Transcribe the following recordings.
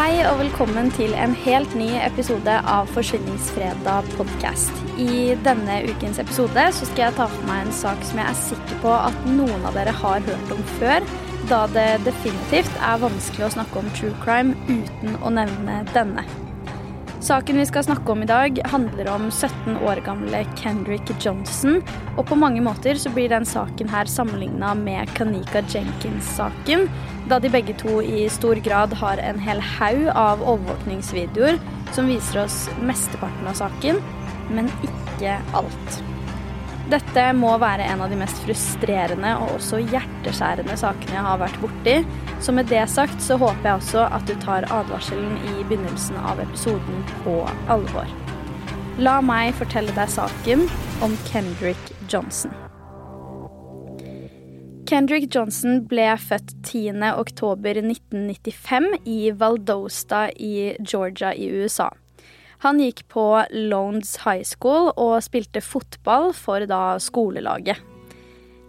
Hei og velkommen til en helt ny episode av Forsvinningsfredag podkast. I denne ukens episode så skal jeg ta for meg en sak som jeg er sikker på at noen av dere har hørt om før, da det definitivt er vanskelig å snakke om true crime uten å nevne denne. Saken vi skal snakke om i dag, handler om 17 år gamle Kendrick Johnson. Og på mange måter så blir den saken her sammenligna med Kanika Jenkins-saken, da de begge to i stor grad har en hel haug av overvåkningsvideoer som viser oss mesteparten av saken, men ikke alt. Dette må være en av de mest frustrerende og også hjerteskjærende sakene jeg har vært borti. Så med det sagt så håper jeg også at du tar advarselen i begynnelsen av episoden på alvor. La meg fortelle deg saken om Kendrick Johnson. Kendrick Johnson ble født 10.10.1995 i Valdosta i Georgia i USA. Han gikk på Lones High School og spilte fotball for da skolelaget.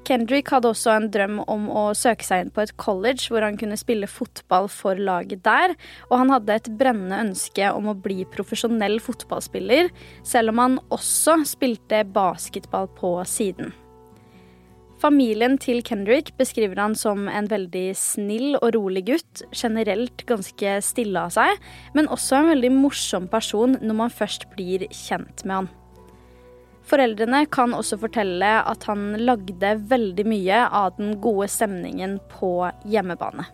Kendrick hadde også en drøm om å søke seg inn på et college hvor han kunne spille fotball for laget der, og han hadde et brennende ønske om å bli profesjonell fotballspiller, selv om han også spilte basketball på siden. Familien til Kendrick beskriver han som en veldig snill og rolig gutt, generelt ganske stille av seg, men også en veldig morsom person når man først blir kjent med han. Foreldrene kan også fortelle at han lagde veldig mye av den gode stemningen på hjemmebane.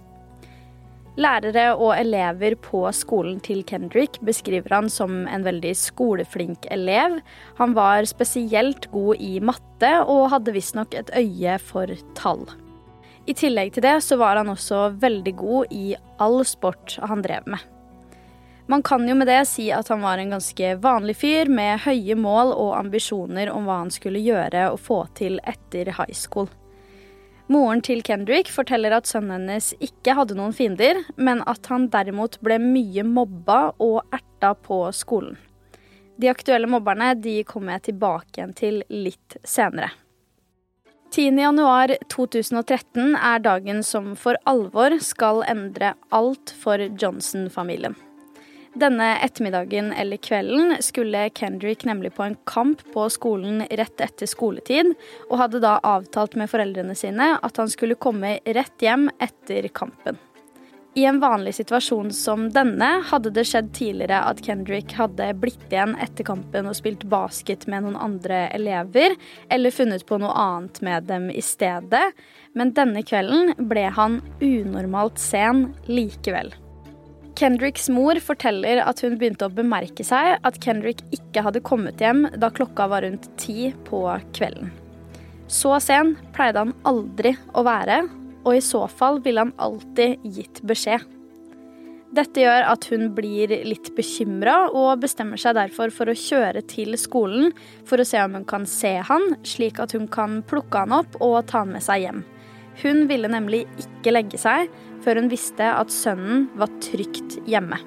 Lærere og elever på skolen til Kendrick beskriver han som en veldig skoleflink elev. Han var spesielt god i matte og hadde visstnok et øye for tall. I tillegg til det så var han også veldig god i all sport han drev med. Man kan jo med det si at han var en ganske vanlig fyr med høye mål og ambisjoner om hva han skulle gjøre og få til etter high school. Moren til Kendrick forteller at sønnen hennes ikke hadde noen fiender, men at han derimot ble mye mobba og erta på skolen. De aktuelle mobberne de kommer jeg tilbake igjen til litt senere. 10.1.2013 er dagen som for alvor skal endre alt for Johnson-familien. Denne ettermiddagen eller kvelden skulle Kendrick nemlig på en kamp på skolen rett etter skoletid, og hadde da avtalt med foreldrene sine at han skulle komme rett hjem etter kampen. I en vanlig situasjon som denne hadde det skjedd tidligere at Kendrick hadde blitt igjen etter kampen og spilt basket med noen andre elever, eller funnet på noe annet med dem i stedet, men denne kvelden ble han unormalt sen likevel. Kendricks mor forteller at hun begynte å bemerke seg at Kendrick ikke hadde kommet hjem da klokka var rundt ti på kvelden. Så sen pleide han aldri å være, og i så fall ville han alltid gitt beskjed. Dette gjør at hun blir litt bekymra og bestemmer seg derfor for å kjøre til skolen for å se om hun kan se han, slik at hun kan plukke han opp og ta han med seg hjem. Hun ville nemlig ikke legge seg før hun visste at sønnen var trygt hjemme.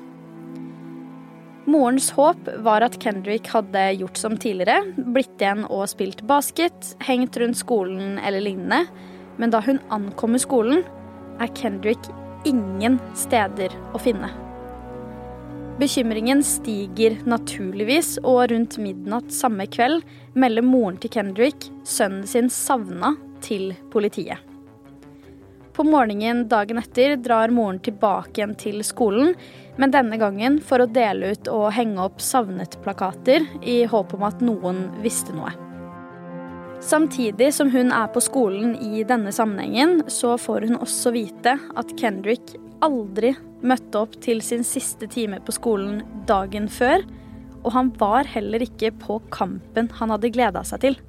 Morens håp var at Kendrick hadde gjort som tidligere, blitt igjen og spilt basket, hengt rundt skolen eller lignende, men da hun ankommer skolen, er Kendrick ingen steder å finne. Bekymringen stiger naturligvis, og rundt midnatt samme kveld melder moren til Kendrick sønnen sin savna til politiet. På morgenen dagen etter drar moren tilbake igjen til skolen, men denne gangen for å dele ut og henge opp savnet-plakater i håp om at noen visste noe. Samtidig som hun er på skolen i denne sammenhengen, så får hun også vite at Kendrick aldri møtte opp til sin siste time på skolen dagen før, og han var heller ikke på kampen han hadde gleda seg til.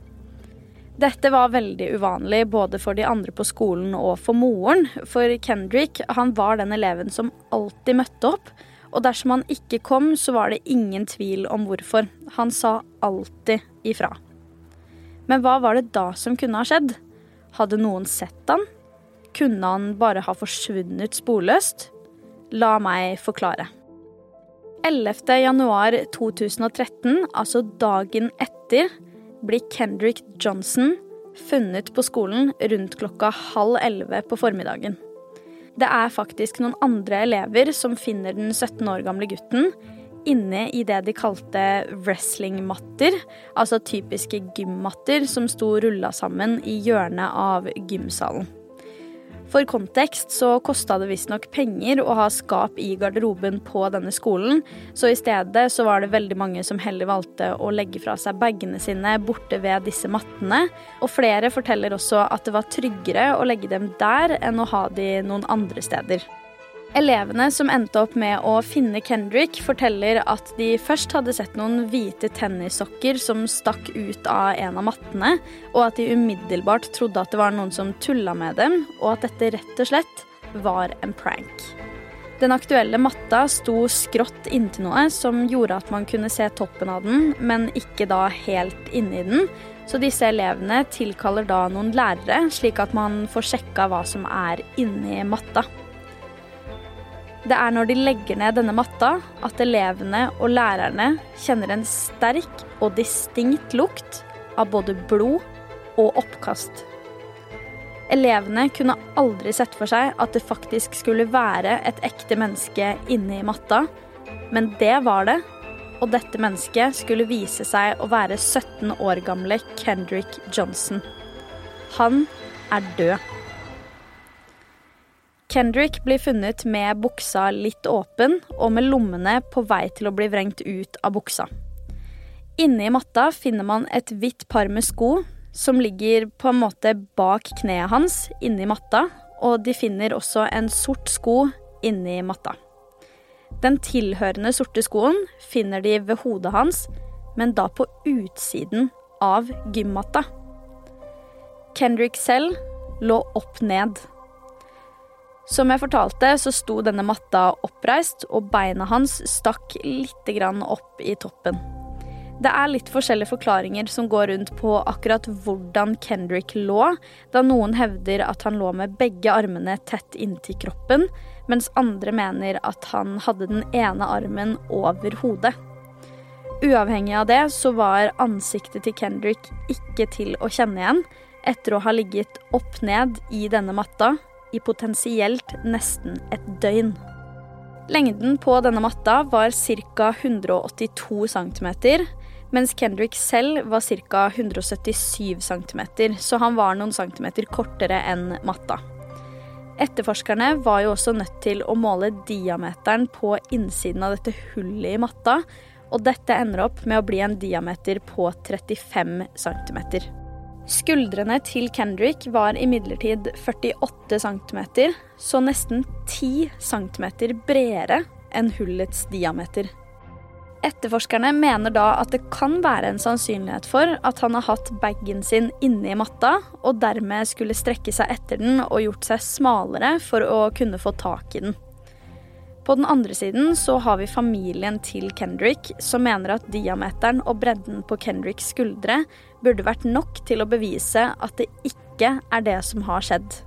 Dette var veldig uvanlig både for de andre på skolen og for moren, for Kendrick han var den eleven som alltid møtte opp, og dersom han ikke kom, så var det ingen tvil om hvorfor. Han sa alltid ifra. Men hva var det da som kunne ha skjedd? Hadde noen sett han? Kunne han bare ha forsvunnet sporløst? La meg forklare. 11. januar 2013, altså dagen etter, blir Kendrick Johnson funnet på skolen rundt klokka halv elleve på formiddagen. Det er faktisk noen andre elever som finner den 17 år gamle gutten inne i det de kalte wrestlingmatter, altså typiske gymmatter som sto rulla sammen i hjørnet av gymsalen. For kontekst så kosta det visstnok penger å ha skap i garderoben på denne skolen, så i stedet så var det veldig mange som heller valgte å legge fra seg bagene sine borte ved disse mattene, og flere forteller også at det var tryggere å legge dem der enn å ha de noen andre steder. Elevene som endte opp med å finne Kendrick, forteller at de først hadde sett noen hvite tennissokker som stakk ut av en av mattene, og at de umiddelbart trodde at det var noen som tulla med dem, og at dette rett og slett var en prank. Den aktuelle matta sto skrått inntil noe som gjorde at man kunne se toppen av den, men ikke da helt inni den. Så disse elevene tilkaller da noen lærere, slik at man får sjekka hva som er inni matta. Det er når de legger ned denne matta at elevene og lærerne kjenner en sterk og distinkt lukt av både blod og oppkast. Elevene kunne aldri sett for seg at det faktisk skulle være et ekte menneske inne i matta, men det var det, og dette mennesket skulle vise seg å være 17 år gamle Kendrick Johnson. Han er død. Kendrick blir funnet med buksa litt åpen og med lommene på vei til å bli vrengt ut av buksa. Inne i matta finner man et hvitt par med sko som ligger på en måte bak kneet hans inne i matta, og de finner også en sort sko inni matta. Den tilhørende sorte skoen finner de ved hodet hans, men da på utsiden av gymmatta. Kendrick selv lå opp ned. Som jeg fortalte, så sto denne matta oppreist, og beina hans stakk litt opp i toppen. Det er litt forskjellige forklaringer som går rundt på akkurat hvordan Kendrick lå, da noen hevder at han lå med begge armene tett inntil kroppen, mens andre mener at han hadde den ene armen over hodet. Uavhengig av det så var ansiktet til Kendrick ikke til å kjenne igjen etter å ha ligget opp ned i denne matta i potensielt nesten et døgn. Lengden på denne matta var ca. 182 cm, mens Kendrick selv var ca. 177 cm, så han var noen centimeter kortere enn matta. Etterforskerne var jo også nødt til å måle diameteren på innsiden av dette hullet i matta, og dette ender opp med å bli en diameter på 35 cm. Skuldrene til Kendrick var imidlertid 48 cm, så nesten 10 cm bredere enn hullets diameter. Etterforskerne mener da at det kan være en sannsynlighet for at han har hatt bagen sin inne i matta, og dermed skulle strekke seg etter den og gjort seg smalere for å kunne få tak i den. På den andre siden så har vi familien til Kendrick, som mener at diameteren og bredden på Kendricks skuldre burde vært nok til å bevise at det ikke er det som har skjedd.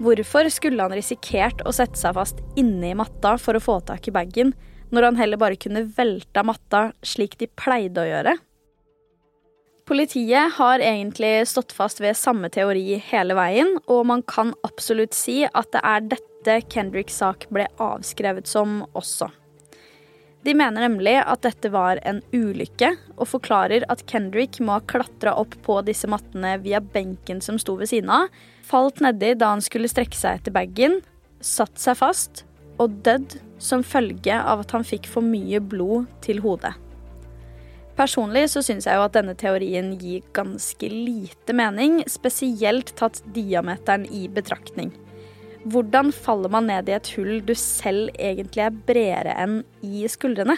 Hvorfor skulle han risikert å sette seg fast inne i matta for å få tak i bagen, når han heller bare kunne velta matta slik de pleide å gjøre? Politiet har egentlig stått fast ved samme teori hele veien, og man kan absolutt si at det er dette Kendricks sak ble avskrevet som også. De mener nemlig at dette var en ulykke, og forklarer at Kendrick må ha klatra opp på disse mattene via benken som sto ved siden av, falt nedi da han skulle strekke seg etter bagen, satt seg fast og dødd som følge av at han fikk for mye blod til hodet. Personlig så syns jeg jo at denne teorien gir ganske lite mening, spesielt tatt diameteren i betraktning. Hvordan faller man ned i et hull du selv egentlig er bredere enn i skuldrene?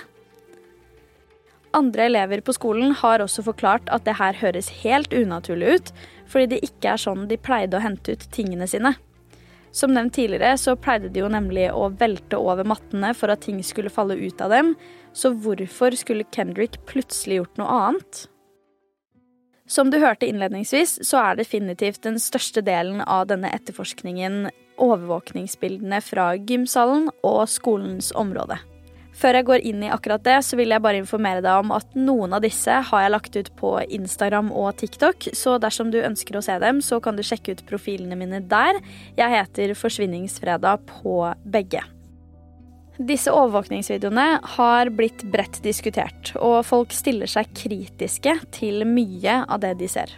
Andre elever på skolen har også forklart at det her høres helt unaturlig ut, fordi det ikke er sånn de pleide å hente ut tingene sine. Som nevnt tidligere så pleide de jo nemlig å velte over mattene for at ting skulle falle ut av dem, så hvorfor skulle Kendrick plutselig gjort noe annet? Som du hørte innledningsvis, så er definitivt den største delen av denne etterforskningen overvåkningsbildene fra gymsalen og skolens område. Før jeg går inn i akkurat det, så vil jeg bare informere deg om at noen av disse har jeg lagt ut på Instagram og TikTok, så dersom du ønsker å se dem, så kan du sjekke ut profilene mine der. Jeg heter Forsvinningsfredag på begge. Disse overvåkningsvideoene har blitt bredt diskutert, og folk stiller seg kritiske til mye av det de ser.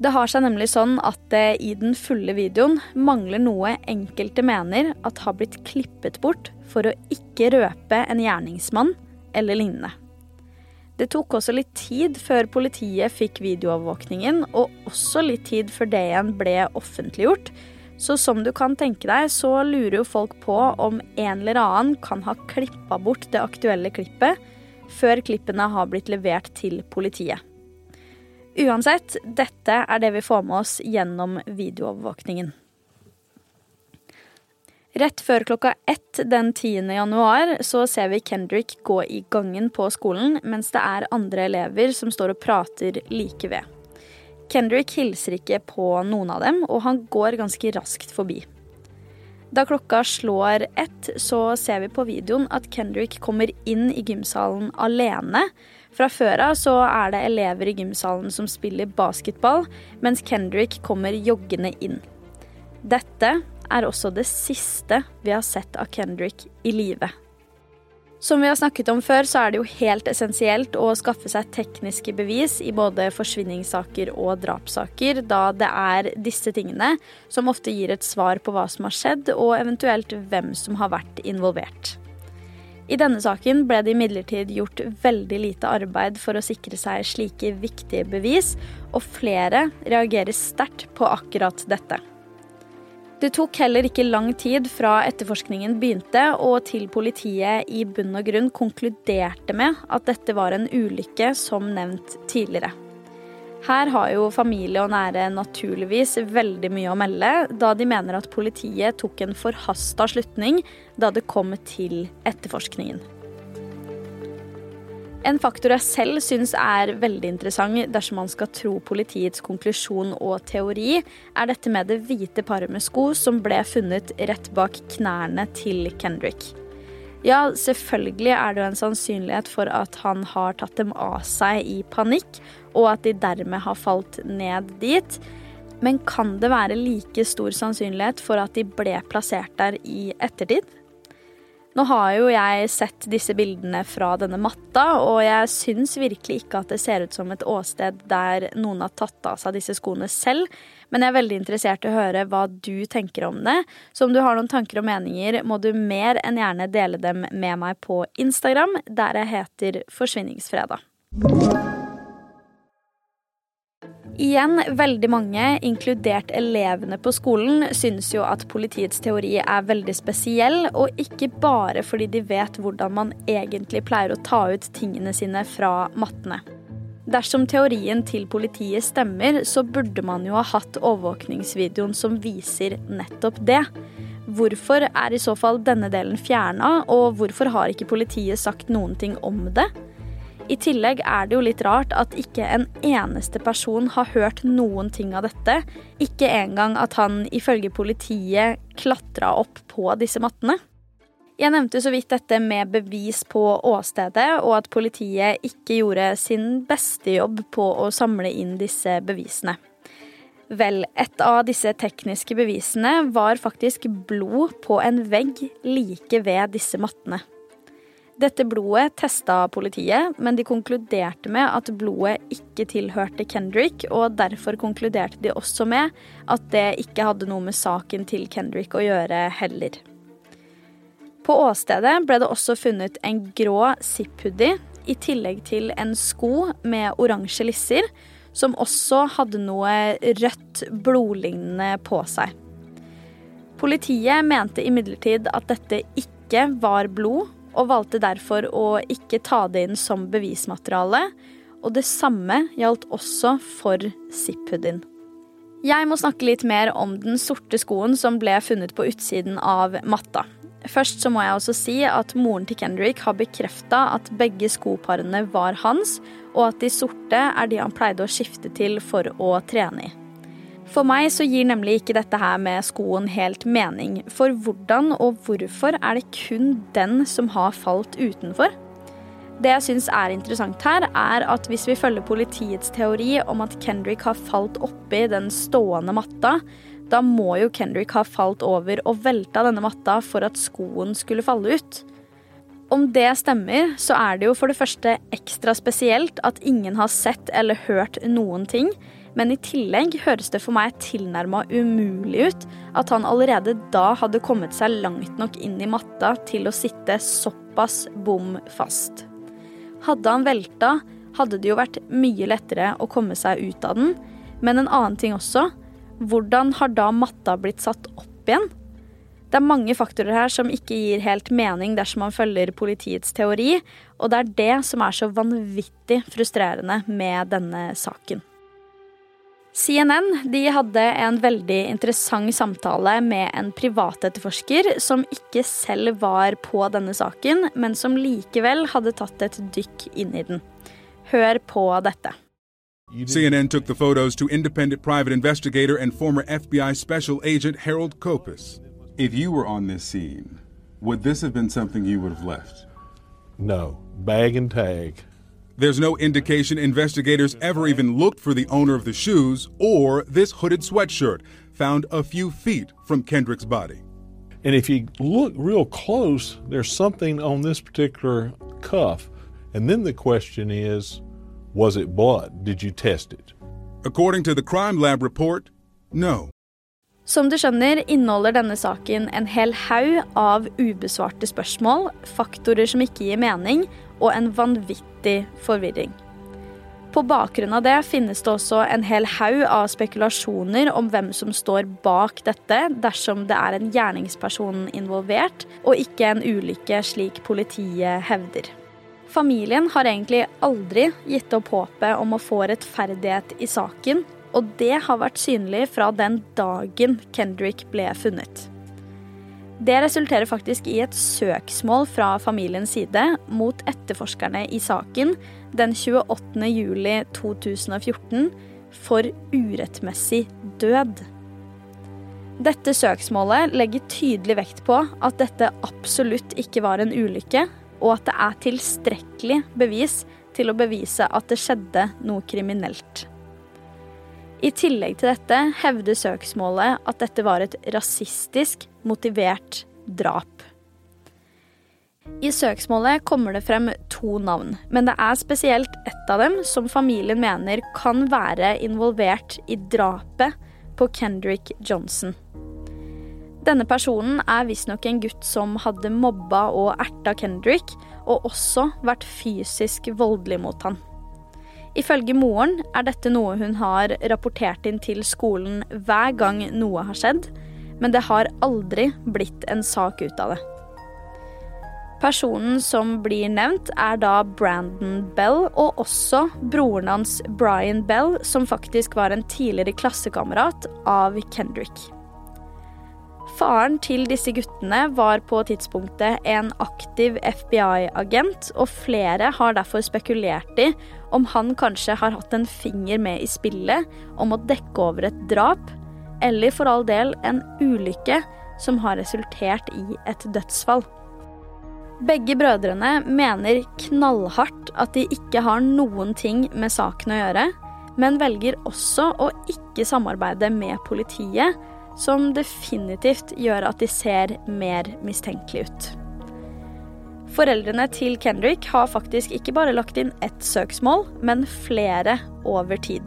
Det har seg nemlig sånn at det i den fulle videoen mangler noe enkelte mener at har blitt klippet bort for å ikke røpe en gjerningsmann eller lignende. Det tok også litt tid før politiet fikk videoovervåkningen, og også litt tid før det igjen ble offentliggjort. Så som du kan tenke deg, så lurer jo folk på om en eller annen kan ha klippa bort det aktuelle klippet før klippene har blitt levert til politiet. Uansett, dette er det vi får med oss gjennom videoovervåkningen. Rett før klokka ett den 10. januar så ser vi Kendrick gå i gangen på skolen, mens det er andre elever som står og prater like ved. Kendrick hilser ikke på noen av dem, og han går ganske raskt forbi. Da klokka slår ett, så ser vi på videoen at Kendrick kommer inn i gymsalen alene, fra før av så er det elever i gymsalen som spiller basketball, mens Kendrick kommer joggende inn. Dette er også det siste vi har sett av Kendrick i live. Som vi har snakket om før, så er det jo helt essensielt å skaffe seg tekniske bevis i både forsvinningssaker og drapssaker, da det er disse tingene som ofte gir et svar på hva som har skjedd, og eventuelt hvem som har vært involvert. I denne saken ble det imidlertid gjort veldig lite arbeid for å sikre seg slike viktige bevis, og flere reagerer sterkt på akkurat dette. Det tok heller ikke lang tid fra etterforskningen begynte og til politiet i bunn og grunn konkluderte med at dette var en ulykke som nevnt tidligere. Her har jo familie og nære naturligvis veldig mye å melde, da de mener at politiet tok en forhasta slutning da det kom til etterforskningen. En faktor jeg selv syns er veldig interessant dersom man skal tro politiets konklusjon og teori, er dette med det hvite paret med sko som ble funnet rett bak knærne til Kendrick. Ja, selvfølgelig er det jo en sannsynlighet for at han har tatt dem av seg i panikk, og at de dermed har falt ned dit. Men kan det være like stor sannsynlighet for at de ble plassert der i ettertid? Nå har jo jeg sett disse bildene fra denne matta, og jeg syns virkelig ikke at det ser ut som et åsted der noen har tatt av seg disse skoene selv. Men jeg er veldig interessert i å høre hva du tenker om det. Så om du har noen tanker og meninger, må du mer enn gjerne dele dem med meg på Instagram, der jeg heter Forsvinningsfredag. Igjen, veldig mange, inkludert elevene på skolen, syns jo at politiets teori er veldig spesiell, og ikke bare fordi de vet hvordan man egentlig pleier å ta ut tingene sine fra mattene. Dersom teorien til politiet stemmer, så burde man jo ha hatt overvåkningsvideoen som viser nettopp det. Hvorfor er i så fall denne delen fjerna, og hvorfor har ikke politiet sagt noen ting om det? I tillegg er det jo litt rart at ikke en eneste person har hørt noen ting av dette. Ikke engang at han ifølge politiet klatra opp på disse mattene. Jeg nevnte så vidt dette med bevis på åstedet, og at politiet ikke gjorde sin beste jobb på å samle inn disse bevisene. Vel, et av disse tekniske bevisene var faktisk blod på en vegg like ved disse mattene. Dette blodet testa politiet, men de konkluderte med at blodet ikke tilhørte Kendrick, og derfor konkluderte de også med at det ikke hadde noe med saken til Kendrick å gjøre heller. På åstedet ble det også funnet en grå zip-hoodie i tillegg til en sko med oransje lisser, som også hadde noe rødt blodlignende på seg. Politiet mente imidlertid at dette ikke var blod, og valgte derfor å ikke ta det inn som bevismateriale. Og det samme gjaldt også for zip-hoodien. Jeg må snakke litt mer om den sorte skoen som ble funnet på utsiden av matta. Først så må jeg også si at moren til Kendrick har bekrefta at begge skoparene var hans, og at de sorte er de han pleide å skifte til for å trene i. For meg så gir nemlig ikke dette her med skoen helt mening. For hvordan og hvorfor er det kun den som har falt utenfor? Det jeg syns er interessant her, er at hvis vi følger politiets teori om at Kendrick har falt oppi den stående matta, da må jo Kendrick ha falt over og velta denne matta for at skoen skulle falle ut. Om det stemmer, så er det jo for det første ekstra spesielt at ingen har sett eller hørt noen ting. Men i tillegg høres det for meg tilnærma umulig ut at han allerede da hadde kommet seg langt nok inn i matta til å sitte såpass bom fast. Hadde han velta, hadde det jo vært mye lettere å komme seg ut av den. Men en annen ting også. Hvordan har da matta blitt satt opp igjen? Det er mange faktorer her som ikke gir helt mening dersom man følger politiets teori, og det er det som er så vanvittig frustrerende med denne saken. CNN de hadde en veldig interessant samtale med en privatetterforsker som ikke selv var på denne saken, men som likevel hadde tatt et dykk inn i den. Hør på dette. CNN took the photos to independent private investigator and former FBI special agent Harold Kopis. If you were on this scene, would this have been something you would have left? No. Bag and tag. There's no indication investigators ever even looked for the owner of the shoes or this hooded sweatshirt found a few feet from Kendrick's body. And if you look real close, there's something on this particular cuff. And then the question is was it blood? Did you test it? According to the crime lab report, no. Som du skjønner, inneholder denne saken en hel haug av ubesvarte spørsmål, faktorer som ikke gir mening, og en vanvittig forvirring. På bakgrunn av det finnes det også en hel haug av spekulasjoner om hvem som står bak dette, dersom det er en gjerningsperson involvert, og ikke en ulykke, slik politiet hevder. Familien har egentlig aldri gitt opp håpet om å få rettferdighet i saken, og det har vært synlig fra den dagen Kendrick ble funnet. Det resulterer faktisk i et søksmål fra familiens side mot etterforskerne i saken den 28. juli 2014 for urettmessig død. Dette søksmålet legger tydelig vekt på at dette absolutt ikke var en ulykke, og at det er tilstrekkelig bevis til å bevise at det skjedde noe kriminelt. I tillegg til dette hevder søksmålet at dette var et rasistisk motivert drap. I søksmålet kommer det frem to navn, men det er spesielt ett av dem som familien mener kan være involvert i drapet på Kendrick Johnson. Denne personen er visstnok en gutt som hadde mobba og erta Kendrick, og også vært fysisk voldelig mot han. Ifølge moren er dette noe hun har rapportert inn til skolen hver gang noe har skjedd, men det har aldri blitt en sak ut av det. Personen som blir nevnt, er da Brandon Bell, og også broren hans Brian Bell, som faktisk var en tidligere klassekamerat av Kendrick. Faren til disse guttene var på tidspunktet en aktiv FBI-agent, og flere har derfor spekulert i om han kanskje har hatt en finger med i spillet om å dekke over et drap, eller for all del en ulykke som har resultert i et dødsfall. Begge brødrene mener knallhardt at de ikke har noen ting med saken å gjøre, men velger også å ikke samarbeide med politiet som definitivt gjør at de ser mer mistenkelige ut. Foreldrene til Kendrick har faktisk ikke bare lagt inn ett søksmål, men flere over tid.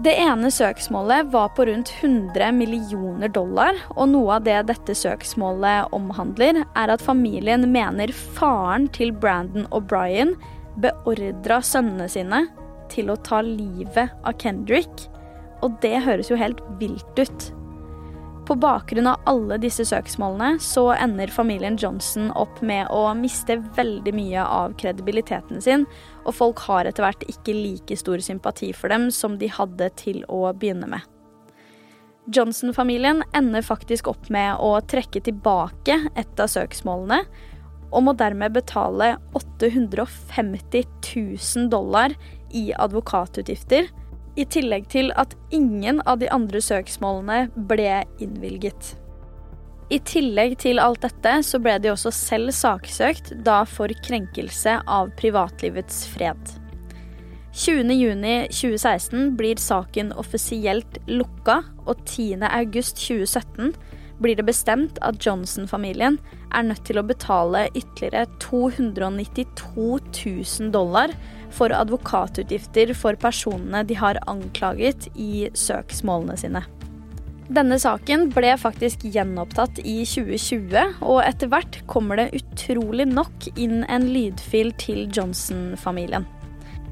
Det ene søksmålet var på rundt 100 millioner dollar, og noe av det dette søksmålet omhandler, er at familien mener faren til Brandon O'Brien beordra sønnene sine til å ta livet av Kendrick, og det høres jo helt vilt ut. På bakgrunn av alle disse søksmålene så ender familien Johnson opp med å miste veldig mye av kredibiliteten sin, og folk har etter hvert ikke like stor sympati for dem som de hadde til å begynne med. Johnson-familien ender faktisk opp med å trekke tilbake et av søksmålene, og må dermed betale 850 000 dollar i advokatutgifter i tillegg til at ingen av de andre søksmålene ble innvilget. I tillegg til alt dette så ble de også selv saksøkt, da for krenkelse av privatlivets fred. 20.6.2016 blir saken offisielt lukka, og 10.8.2017 blir det bestemt at Johnson-familien er nødt til å betale ytterligere 292 000 dollar for advokatutgifter for personene de har anklaget i søksmålene sine. Denne saken ble faktisk gjenopptatt i 2020, og etter hvert kommer det utrolig nok inn en lydfil til Johnson-familien.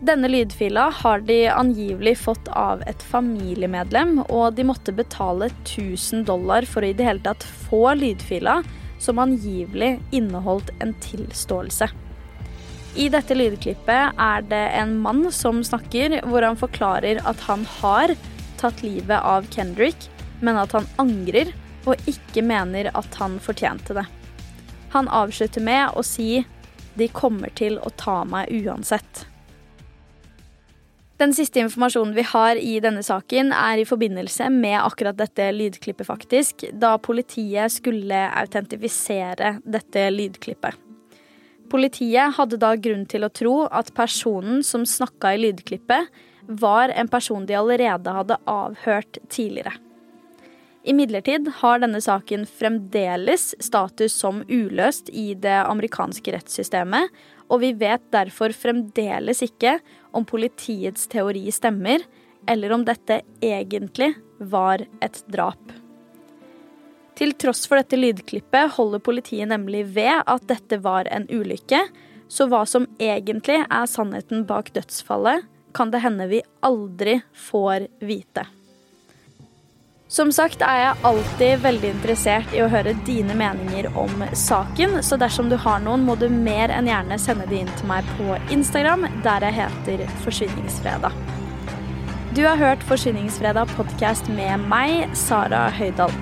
Denne lydfila har de angivelig fått av et familiemedlem, og de måtte betale 1000 dollar for å i det hele tatt få lydfila, som angivelig inneholdt en tilståelse. I dette lydklippet er det en mann som snakker, hvor han forklarer at han har tatt livet av Kendrick, men at han angrer og ikke mener at han fortjente det. Han avslutter med å si 'de kommer til å ta meg uansett'. Den siste informasjonen vi har i denne saken, er i forbindelse med akkurat dette lydklippet, faktisk, da politiet skulle autentifisere dette lydklippet. Politiet hadde da grunn til å tro at personen som snakka i lydklippet, var en person de allerede hadde avhørt tidligere. Imidlertid har denne saken fremdeles status som uløst i det amerikanske rettssystemet, og vi vet derfor fremdeles ikke om politiets teori stemmer, eller om dette egentlig var et drap. Til tross for dette lydklippet holder politiet nemlig ved at dette var en ulykke, så hva som egentlig er sannheten bak dødsfallet, kan det hende vi aldri får vite. Som sagt er jeg alltid veldig interessert i å høre dine meninger om saken, så dersom du har noen, må du mer enn gjerne sende de inn til meg på Instagram, der jeg heter Forsvinningsfredag. Du har hørt Forsvinningsfredag podkast med meg, Sara Høydahl.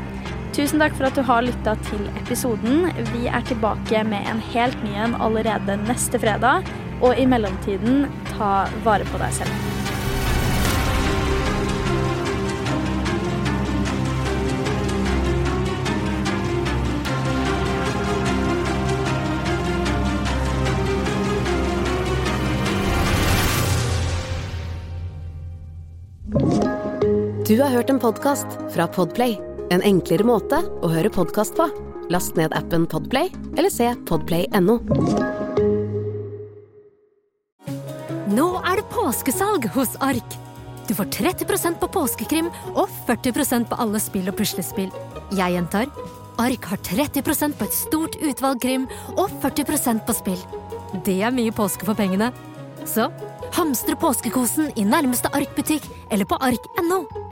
Tusen takk for at du har lytta til episoden. Vi er tilbake med en helt ny en allerede neste fredag. Og i mellomtiden, ta vare på deg selv. Du har hørt en podkast fra Podplay. En enklere måte å høre podkast på. Last ned appen Podplay eller se podplay.no. Nå er det påskesalg hos Ark. Du får 30% på påskekrim og 40% på alle spill og puslespill. Jeg gjentar Ark har 30% på et stort utvalg krim og 40% på spill. Det er mye påske for pengene. Så hamstre påskekosen i nærmeste Ark-butikk eller på ark.no.